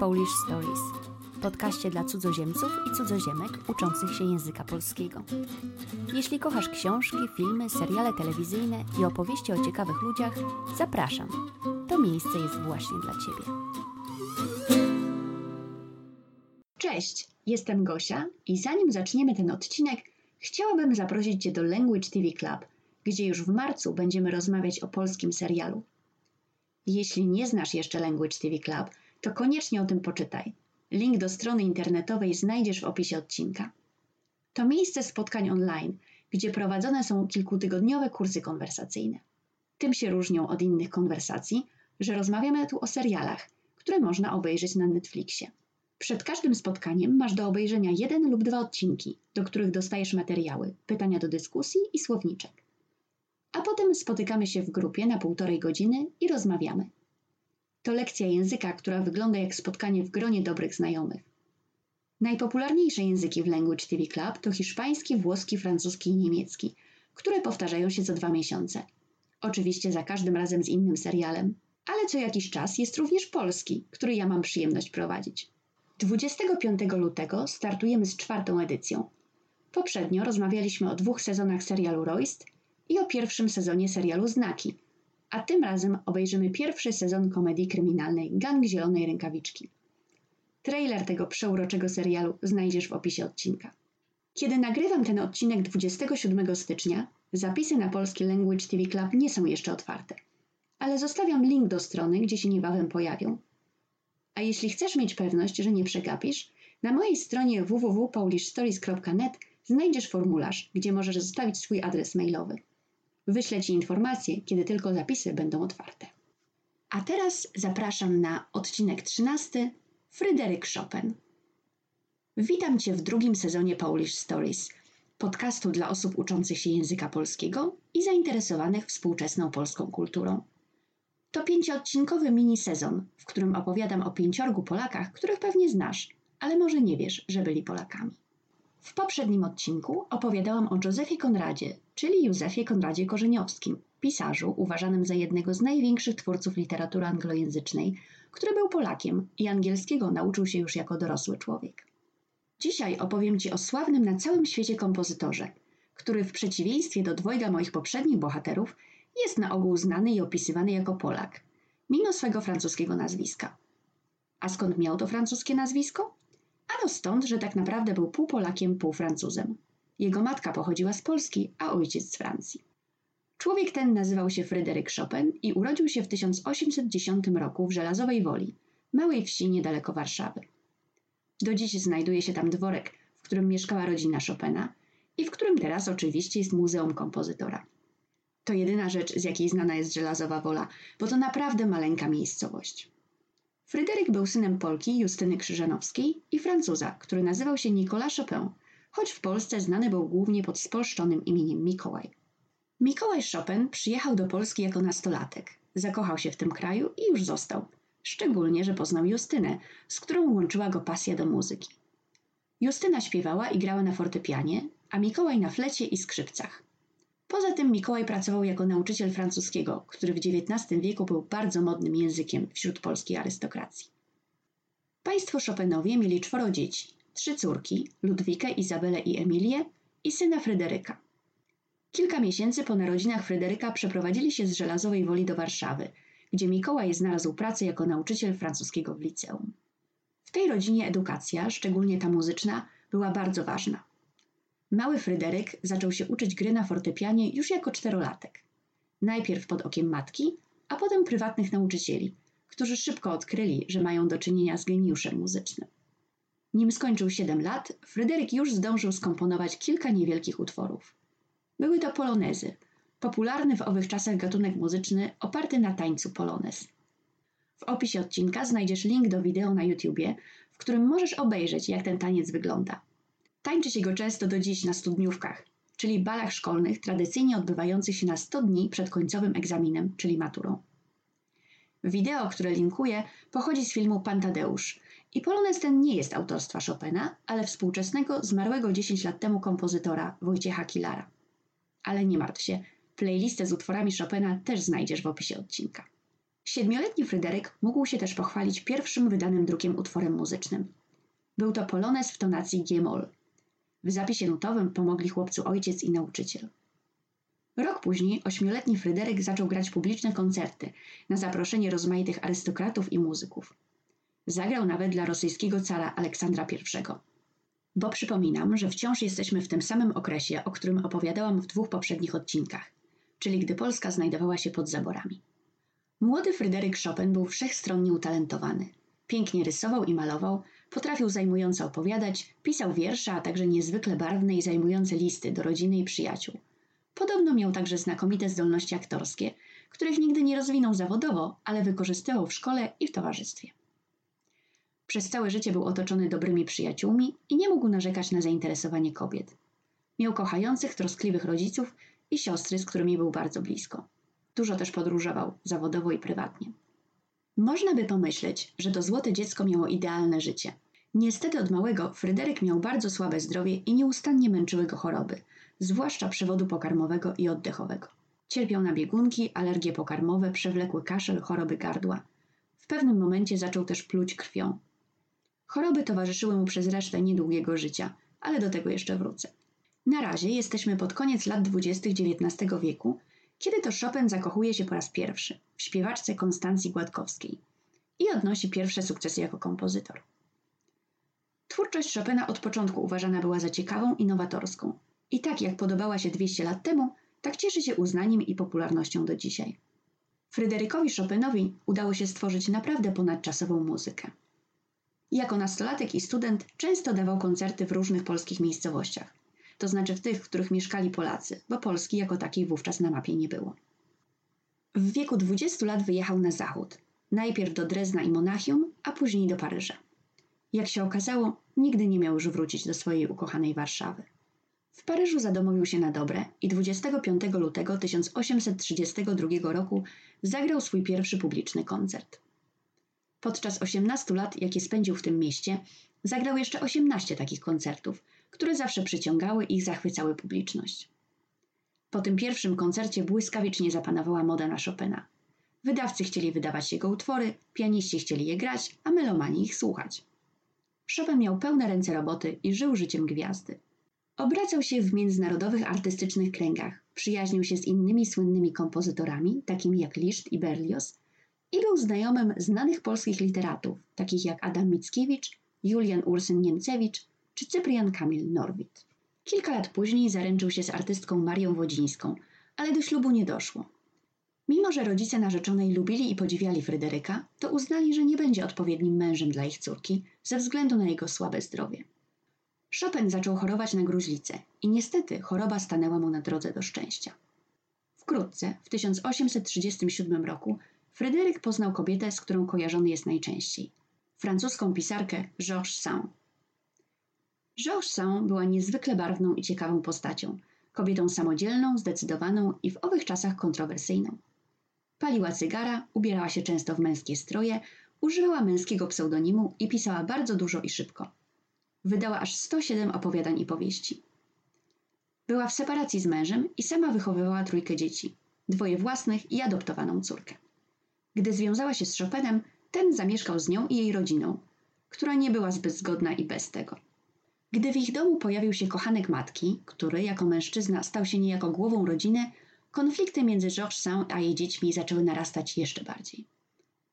Polish Stories, podcaście dla cudzoziemców i cudzoziemek uczących się języka polskiego. Jeśli kochasz książki, filmy, seriale telewizyjne i opowieści o ciekawych ludziach, zapraszam. To miejsce jest właśnie dla Ciebie. Cześć, jestem Gosia i zanim zaczniemy ten odcinek, chciałabym zaprosić Cię do Language TV Club, gdzie już w marcu będziemy rozmawiać o polskim serialu. Jeśli nie znasz jeszcze Language TV Club, to koniecznie o tym poczytaj. Link do strony internetowej znajdziesz w opisie odcinka. To miejsce spotkań online, gdzie prowadzone są kilkutygodniowe kursy konwersacyjne. Tym się różnią od innych konwersacji, że rozmawiamy tu o serialach, które można obejrzeć na Netflixie. Przed każdym spotkaniem masz do obejrzenia jeden lub dwa odcinki, do których dostajesz materiały, pytania do dyskusji i słowniczek. A potem spotykamy się w grupie na półtorej godziny i rozmawiamy. To lekcja języka, która wygląda jak spotkanie w gronie dobrych znajomych. Najpopularniejsze języki w Language TV Club to hiszpański, włoski, francuski i niemiecki, które powtarzają się co dwa miesiące. Oczywiście za każdym razem z innym serialem, ale co jakiś czas jest również polski, który ja mam przyjemność prowadzić. 25 lutego startujemy z czwartą edycją. Poprzednio rozmawialiśmy o dwóch sezonach serialu Royst i o pierwszym sezonie serialu Znaki, a tym razem obejrzymy pierwszy sezon komedii kryminalnej Gang Zielonej Rękawiczki. Trailer tego przeuroczego serialu znajdziesz w opisie odcinka. Kiedy nagrywam ten odcinek 27 stycznia, zapisy na polski Language TV Club nie są jeszcze otwarte, ale zostawiam link do strony, gdzie się niebawem pojawią. A jeśli chcesz mieć pewność, że nie przegapisz, na mojej stronie www.polishstories.net znajdziesz formularz, gdzie możesz zostawić swój adres mailowy. Wyślę Ci informacje, kiedy tylko zapisy będą otwarte. A teraz zapraszam na odcinek 13 Fryderyk Chopin. Witam Cię w drugim sezonie Polish Stories, podcastu dla osób uczących się języka polskiego i zainteresowanych współczesną polską kulturą. To pięcioodcinkowy mini sezon, w którym opowiadam o pięciorgu Polakach, których pewnie znasz, ale może nie wiesz, że byli Polakami. W poprzednim odcinku opowiadałam o Józefie Konradzie, czyli Józefie Konradzie Korzeniowskim, pisarzu uważanym za jednego z największych twórców literatury anglojęzycznej, który był Polakiem i angielskiego nauczył się już jako dorosły człowiek. Dzisiaj opowiem Ci o sławnym na całym świecie kompozytorze, który w przeciwieństwie do dwojga moich poprzednich bohaterów jest na ogół znany i opisywany jako Polak, mimo swego francuskiego nazwiska. A skąd miał to francuskie nazwisko? Ano stąd, że tak naprawdę był pół Polakiem, pół Francuzem. Jego matka pochodziła z Polski, a ojciec z Francji. Człowiek ten nazywał się Fryderyk Chopin i urodził się w 1810 roku w Żelazowej Woli, małej wsi niedaleko Warszawy. Do dziś znajduje się tam dworek, w którym mieszkała rodzina Chopina i w którym teraz oczywiście jest Muzeum Kompozytora. To jedyna rzecz, z jakiej znana jest Żelazowa Wola, bo to naprawdę maleńka miejscowość. Fryderyk był synem Polki Justyny Krzyżanowskiej i Francuza, który nazywał się Nicolas Chopin, choć w Polsce znany był głównie pod spolszczonym imieniem Mikołaj. Mikołaj Chopin przyjechał do Polski jako nastolatek. Zakochał się w tym kraju i już został. Szczególnie, że poznał Justynę, z którą łączyła go pasja do muzyki. Justyna śpiewała i grała na fortepianie, a Mikołaj na flecie i skrzypcach. Poza tym Mikołaj pracował jako nauczyciel francuskiego, który w XIX wieku był bardzo modnym językiem wśród polskiej arystokracji. Państwo Chopinowie mieli czworo dzieci, trzy córki, Ludwikę, Izabelę i Emilię i syna Fryderyka. Kilka miesięcy po narodzinach Fryderyka przeprowadzili się z Żelazowej Woli do Warszawy, gdzie Mikołaj znalazł pracę jako nauczyciel francuskiego w liceum. W tej rodzinie edukacja, szczególnie ta muzyczna, była bardzo ważna. Mały Fryderyk zaczął się uczyć gry na fortepianie już jako czterolatek. Najpierw pod okiem matki, a potem prywatnych nauczycieli, którzy szybko odkryli, że mają do czynienia z geniuszem muzycznym. Nim skończył 7 lat, Fryderyk już zdążył skomponować kilka niewielkich utworów. Były to polonezy, popularny w owych czasach gatunek muzyczny oparty na tańcu polonez. W opisie odcinka znajdziesz link do wideo na YouTubie, w którym możesz obejrzeć, jak ten taniec wygląda. Tańczy się go często do dziś na studniówkach, czyli balach szkolnych tradycyjnie odbywających się na 100 dni przed końcowym egzaminem, czyli maturą. Wideo, które linkuję, pochodzi z filmu Pantadeusz i polonez ten nie jest autorstwa Chopina, ale współczesnego, zmarłego 10 lat temu kompozytora Wojciecha Kilara. Ale nie martw się, playlistę z utworami Chopina też znajdziesz w opisie odcinka. Siedmioletni Fryderyk mógł się też pochwalić pierwszym wydanym drukiem utworem muzycznym. Był to polonez w tonacji G-moll. W zapisie nutowym pomogli chłopcu ojciec i nauczyciel. Rok później ośmioletni Fryderyk zaczął grać publiczne koncerty na zaproszenie rozmaitych arystokratów i muzyków. Zagrał nawet dla rosyjskiego cara Aleksandra I. Bo przypominam, że wciąż jesteśmy w tym samym okresie, o którym opowiadałam w dwóch poprzednich odcinkach, czyli gdy Polska znajdowała się pod zaborami. Młody Fryderyk Chopin był wszechstronnie utalentowany. Pięknie rysował i malował, potrafił zajmująco opowiadać, pisał wiersze, a także niezwykle barwne i zajmujące listy do rodziny i przyjaciół. Podobno miał także znakomite zdolności aktorskie, których nigdy nie rozwinął zawodowo, ale wykorzystywał w szkole i w towarzystwie. Przez całe życie był otoczony dobrymi przyjaciółmi i nie mógł narzekać na zainteresowanie kobiet. Miał kochających, troskliwych rodziców i siostry, z którymi był bardzo blisko. Dużo też podróżował, zawodowo i prywatnie. Można by pomyśleć, że to złote dziecko miało idealne życie. Niestety od małego Fryderyk miał bardzo słabe zdrowie i nieustannie męczyły go choroby, zwłaszcza przewodu pokarmowego i oddechowego. Cierpiał na biegunki, alergie pokarmowe, przewlekły kaszel, choroby gardła. W pewnym momencie zaczął też pluć krwią. Choroby towarzyszyły mu przez resztę niedługiego życia, ale do tego jeszcze wrócę. Na razie jesteśmy pod koniec lat dwudziestych XIX wieku, kiedy to Chopin zakochuje się po raz pierwszy w śpiewaczce Konstancji Gładkowskiej i odnosi pierwsze sukcesy jako kompozytor. Twórczość Chopina od początku uważana była za ciekawą i nowatorską. I tak jak podobała się 200 lat temu, tak cieszy się uznaniem i popularnością do dzisiaj. Fryderykowi Chopinowi udało się stworzyć naprawdę ponadczasową muzykę. Jako nastolatek i student często dawał koncerty w różnych polskich miejscowościach, to znaczy w tych, w których mieszkali Polacy, bo Polski jako takiej wówczas na mapie nie było. W wieku 20 lat wyjechał na zachód, najpierw do Drezna i Monachium, a później do Paryża. Jak się okazało, nigdy nie miał już wrócić do swojej ukochanej Warszawy. W Paryżu zadomowił się na dobre i 25 lutego 1832 roku zagrał swój pierwszy publiczny koncert. Podczas 18 lat, jakie spędził w tym mieście, zagrał jeszcze 18 takich koncertów, które zawsze przyciągały i zachwycały publiczność. Po tym pierwszym koncercie błyskawicznie zapanowała moda na Chopina. Wydawcy chcieli wydawać jego utwory, pianiści chcieli je grać, a melomani ich słuchać. Chopin miał pełne ręce roboty i żył życiem gwiazdy. Obracał się w międzynarodowych artystycznych kręgach, przyjaźnił się z innymi słynnymi kompozytorami, takimi jak Liszt i Berlioz, i był znajomym znanych polskich literatów, takich jak Adam Mickiewicz, Julian Ursyn Niemcewicz czy Cyprian Kamil Norwid. Kilka lat później zaręczył się z artystką Marią Wodzińską, ale do ślubu nie doszło. Mimo, że rodzice narzeczonej lubili i podziwiali Fryderyka, to uznali, że nie będzie odpowiednim mężem dla ich córki ze względu na jego słabe zdrowie. Chopin zaczął chorować na gruźlicę i niestety choroba stanęła mu na drodze do szczęścia. Wkrótce, w 1837 roku, Fryderyk poznał kobietę, z którą kojarzony jest najczęściej francuską pisarkę Georges Sand. Georges Sand była niezwykle barwną i ciekawą postacią, kobietą samodzielną, zdecydowaną i w owych czasach kontrowersyjną. Paliła cygara, ubierała się często w męskie stroje, używała męskiego pseudonimu i pisała bardzo dużo i szybko. Wydała aż 107 opowiadań i powieści. Była w separacji z mężem i sama wychowywała trójkę dzieci, dwoje własnych i adoptowaną córkę. Gdy związała się z Chopinem, ten zamieszkał z nią i jej rodziną, która nie była zbyt zgodna i bez tego. Gdy w ich domu pojawił się kochanek matki, który jako mężczyzna stał się niejako głową rodziny, konflikty między Georges Saint a jej dziećmi zaczęły narastać jeszcze bardziej.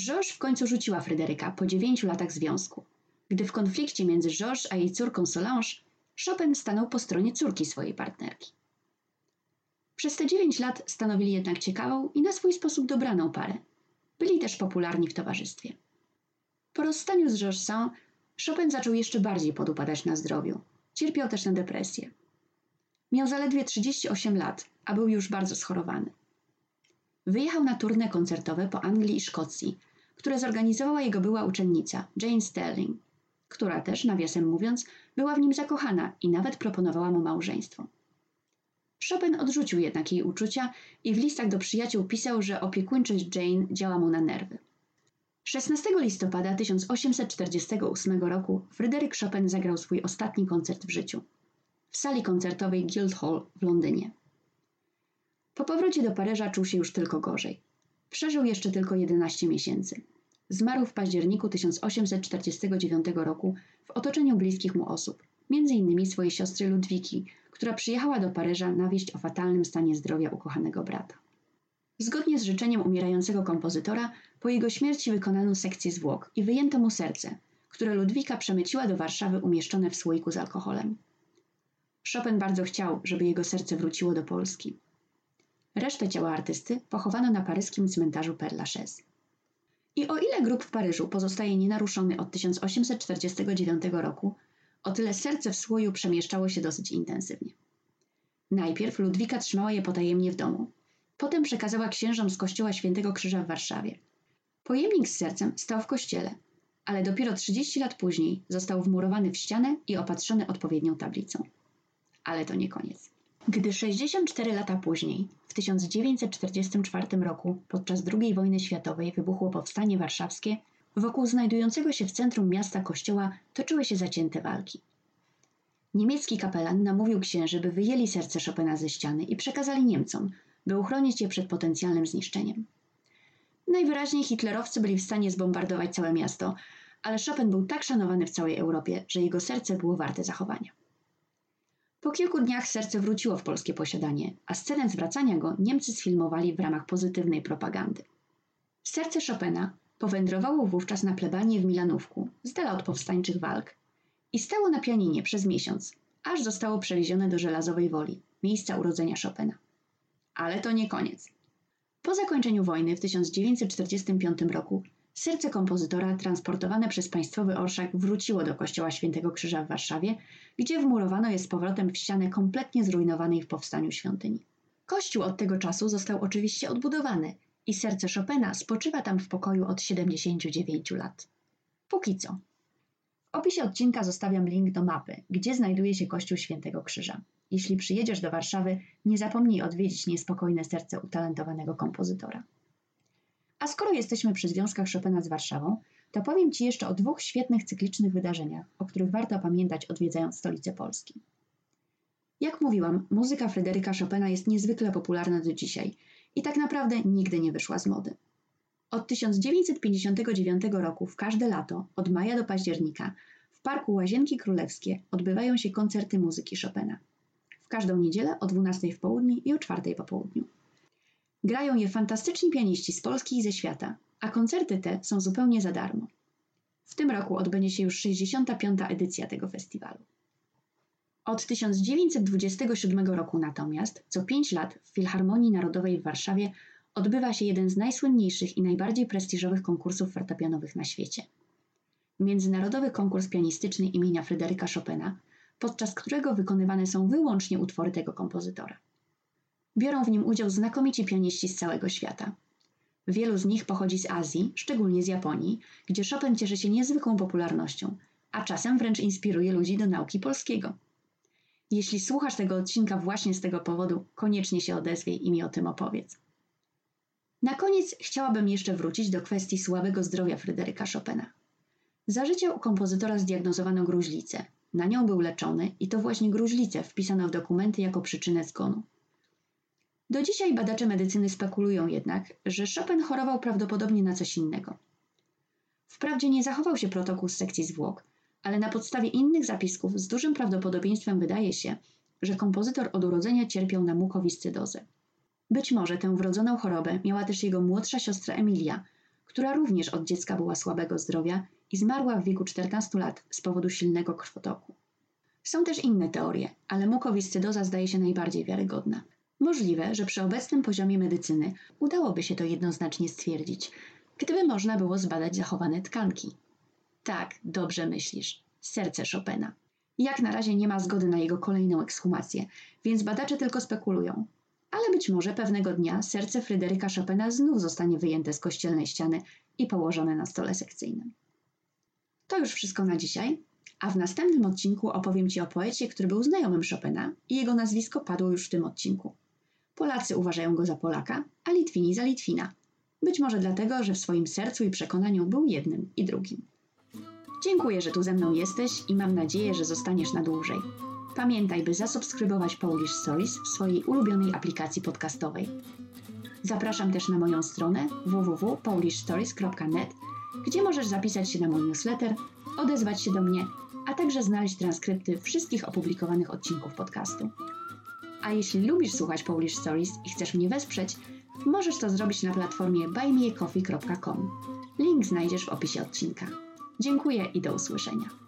Georges w końcu rzuciła Fryderyka po dziewięciu latach związku, gdy w konflikcie między Georges a jej córką Solange Chopin stanął po stronie córki swojej partnerki. Przez te dziewięć lat stanowili jednak ciekawą i na swój sposób dobraną parę – byli też popularni w towarzystwie. Po rozstaniu z Georgesem Chopin zaczął jeszcze bardziej podupadać na zdrowiu. Cierpiał też na depresję. Miał zaledwie 38 lat, a był już bardzo schorowany. Wyjechał na turnę koncertowe po Anglii i Szkocji, które zorganizowała jego była uczennica, Jane Sterling, która też, nawiasem mówiąc, była w nim zakochana i nawet proponowała mu małżeństwo. Chopin odrzucił jednak jej uczucia i w listach do przyjaciół pisał, że opiekuńczość Jane działa mu na nerwy. 16 listopada 1848 roku Fryderyk Chopin zagrał swój ostatni koncert w życiu w sali koncertowej Guildhall w Londynie. Po powrocie do Paryża czuł się już tylko gorzej. Przeżył jeszcze tylko 11 miesięcy. Zmarł w październiku 1849 roku w otoczeniu bliskich mu osób, m.in. swojej siostry Ludwiki, która przyjechała do Paryża na wieść o fatalnym stanie zdrowia ukochanego brata. Zgodnie z życzeniem umierającego kompozytora, po jego śmierci wykonano sekcję zwłok i wyjęto mu serce, które Ludwika przemyciła do Warszawy umieszczone w słoiku z alkoholem. Chopin bardzo chciał, żeby jego serce wróciło do Polski. Resztę ciała artysty pochowano na paryskim cmentarzu Père Lachaise. I o ile grób w Paryżu pozostaje nienaruszony od 1849 roku, o tyle serce w słoju przemieszczało się dosyć intensywnie. Najpierw Ludwika trzymała je potajemnie w domu. Potem przekazała księżom z kościoła Świętego Krzyża w Warszawie. Pojemnik z sercem stał w kościele, ale dopiero 30 lat później został wmurowany w ścianę i opatrzony odpowiednią tablicą. Ale to nie koniec. Gdy 64 lata później, w 1944 roku, podczas II wojny światowej wybuchło powstanie warszawskie, wokół znajdującego się w centrum miasta kościoła toczyły się zacięte walki. Niemiecki kapelan namówił księży, by wyjęli serce Chopina ze ściany i przekazali Niemcom, by uchronić je przed potencjalnym zniszczeniem. Najwyraźniej hitlerowcy byli w stanie zbombardować całe miasto, ale Chopin był tak szanowany w całej Europie, że jego serce było warte zachowania. Po kilku dniach serce wróciło w polskie posiadanie, a scenę zwracania go Niemcy sfilmowali w ramach pozytywnej propagandy. Serce Chopina powędrowało wówczas na plebanię w Milanówku, z dala od powstańczych walk, i stało na pianinie przez miesiąc, aż zostało przewiezione do Żelazowej Woli, miejsca urodzenia Chopina. Ale to nie koniec. Po zakończeniu wojny w 1945 roku serce kompozytora transportowane przez państwowy orszak wróciło do kościoła Świętego Krzyża w Warszawie, gdzie wmurowano je z powrotem w ścianę kompletnie zrujnowanej w powstaniu świątyni. Kościół od tego czasu został oczywiście odbudowany i serce Chopina spoczywa tam w pokoju od 79 lat. Póki co. Opisie odcinka zostawiam link do mapy, gdzie znajduje się Kościół Świętego Krzyża. Jeśli przyjedziesz do Warszawy, nie zapomnij odwiedzić niespokojne serce utalentowanego kompozytora. A skoro jesteśmy przy związkach Chopina z Warszawą, to powiem Ci jeszcze o dwóch świetnych cyklicznych wydarzeniach, o których warto pamiętać odwiedzając stolicę Polski. Jak mówiłam, muzyka Fryderyka Chopina jest niezwykle popularna do dzisiaj i tak naprawdę nigdy nie wyszła z mody. Od 1959 roku w każde lato, od maja do października, w Parku Łazienki Królewskie odbywają się koncerty muzyki Chopina. W każdą niedzielę o 12 w południe i o 4 po południu. Grają je fantastyczni pianiści z Polski i ze świata, a koncerty te są zupełnie za darmo. W tym roku odbędzie się już 65. edycja tego festiwalu. Od 1927 roku natomiast co 5 lat w Filharmonii Narodowej w Warszawie odbywa się jeden z najsłynniejszych i najbardziej prestiżowych konkursów fortepianowych na świecie. Międzynarodowy konkurs pianistyczny imienia Fryderyka Chopina, podczas którego wykonywane są wyłącznie utwory tego kompozytora. Biorą w nim udział znakomici pianiści z całego świata. Wielu z nich pochodzi z Azji, szczególnie z Japonii, gdzie Chopin cieszy się niezwykłą popularnością, a czasem wręcz inspiruje ludzi do nauki polskiego. Jeśli słuchasz tego odcinka właśnie z tego powodu, koniecznie się odezwij i mi o tym opowiedz. Na koniec chciałabym jeszcze wrócić do kwestii słabego zdrowia Fryderyka Chopina. Za życia u kompozytora zdiagnozowano gruźlicę. Na nią był leczony i to właśnie gruźlicę wpisano w dokumenty jako przyczynę zgonu. Do dzisiaj badacze medycyny spekulują jednak, że Chopin chorował prawdopodobnie na coś innego. Wprawdzie nie zachował się protokół z sekcji zwłok, ale na podstawie innych zapisków z dużym prawdopodobieństwem wydaje się, że kompozytor od urodzenia cierpiał na mukowiscydozę. Być może tę wrodzoną chorobę miała też jego młodsza siostra Emilia, która również od dziecka była słabego zdrowia i zmarła w wieku 14 lat z powodu silnego krwotoku. Są też inne teorie, ale mukowiscydoza zdaje się najbardziej wiarygodna. Możliwe, że przy obecnym poziomie medycyny udałoby się to jednoznacznie stwierdzić, gdyby można było zbadać zachowane tkanki. Tak, dobrze myślisz. Serce Chopina. Jak na razie nie ma zgody na jego kolejną ekshumację, więc badacze tylko spekulują. Ale być może pewnego dnia serce Fryderyka Chopina znów zostanie wyjęte z kościelnej ściany i położone na stole sekcyjnym. To już wszystko na dzisiaj, a w następnym odcinku opowiem Ci o poecie, który był znajomym Chopina i jego nazwisko padło już w tym odcinku. Polacy uważają go za Polaka, a Litwini za Litwina. Być może dlatego, że w swoim sercu i przekonaniu był jednym i drugim. Dziękuję, że tu ze mną jesteś i mam nadzieję, że zostaniesz na dłużej. Pamiętaj, by zasubskrybować Polish Stories w swojej ulubionej aplikacji podcastowej. Zapraszam też na moją stronę www.polishstories.net, gdzie możesz zapisać się na mój newsletter, odezwać się do mnie, a także znaleźć transkrypty wszystkich opublikowanych odcinków podcastu. A jeśli lubisz słuchać Polish Stories i chcesz mnie wesprzeć, możesz to zrobić na platformie buymeacoffee.com. Link znajdziesz w opisie odcinka. Dziękuję i do usłyszenia.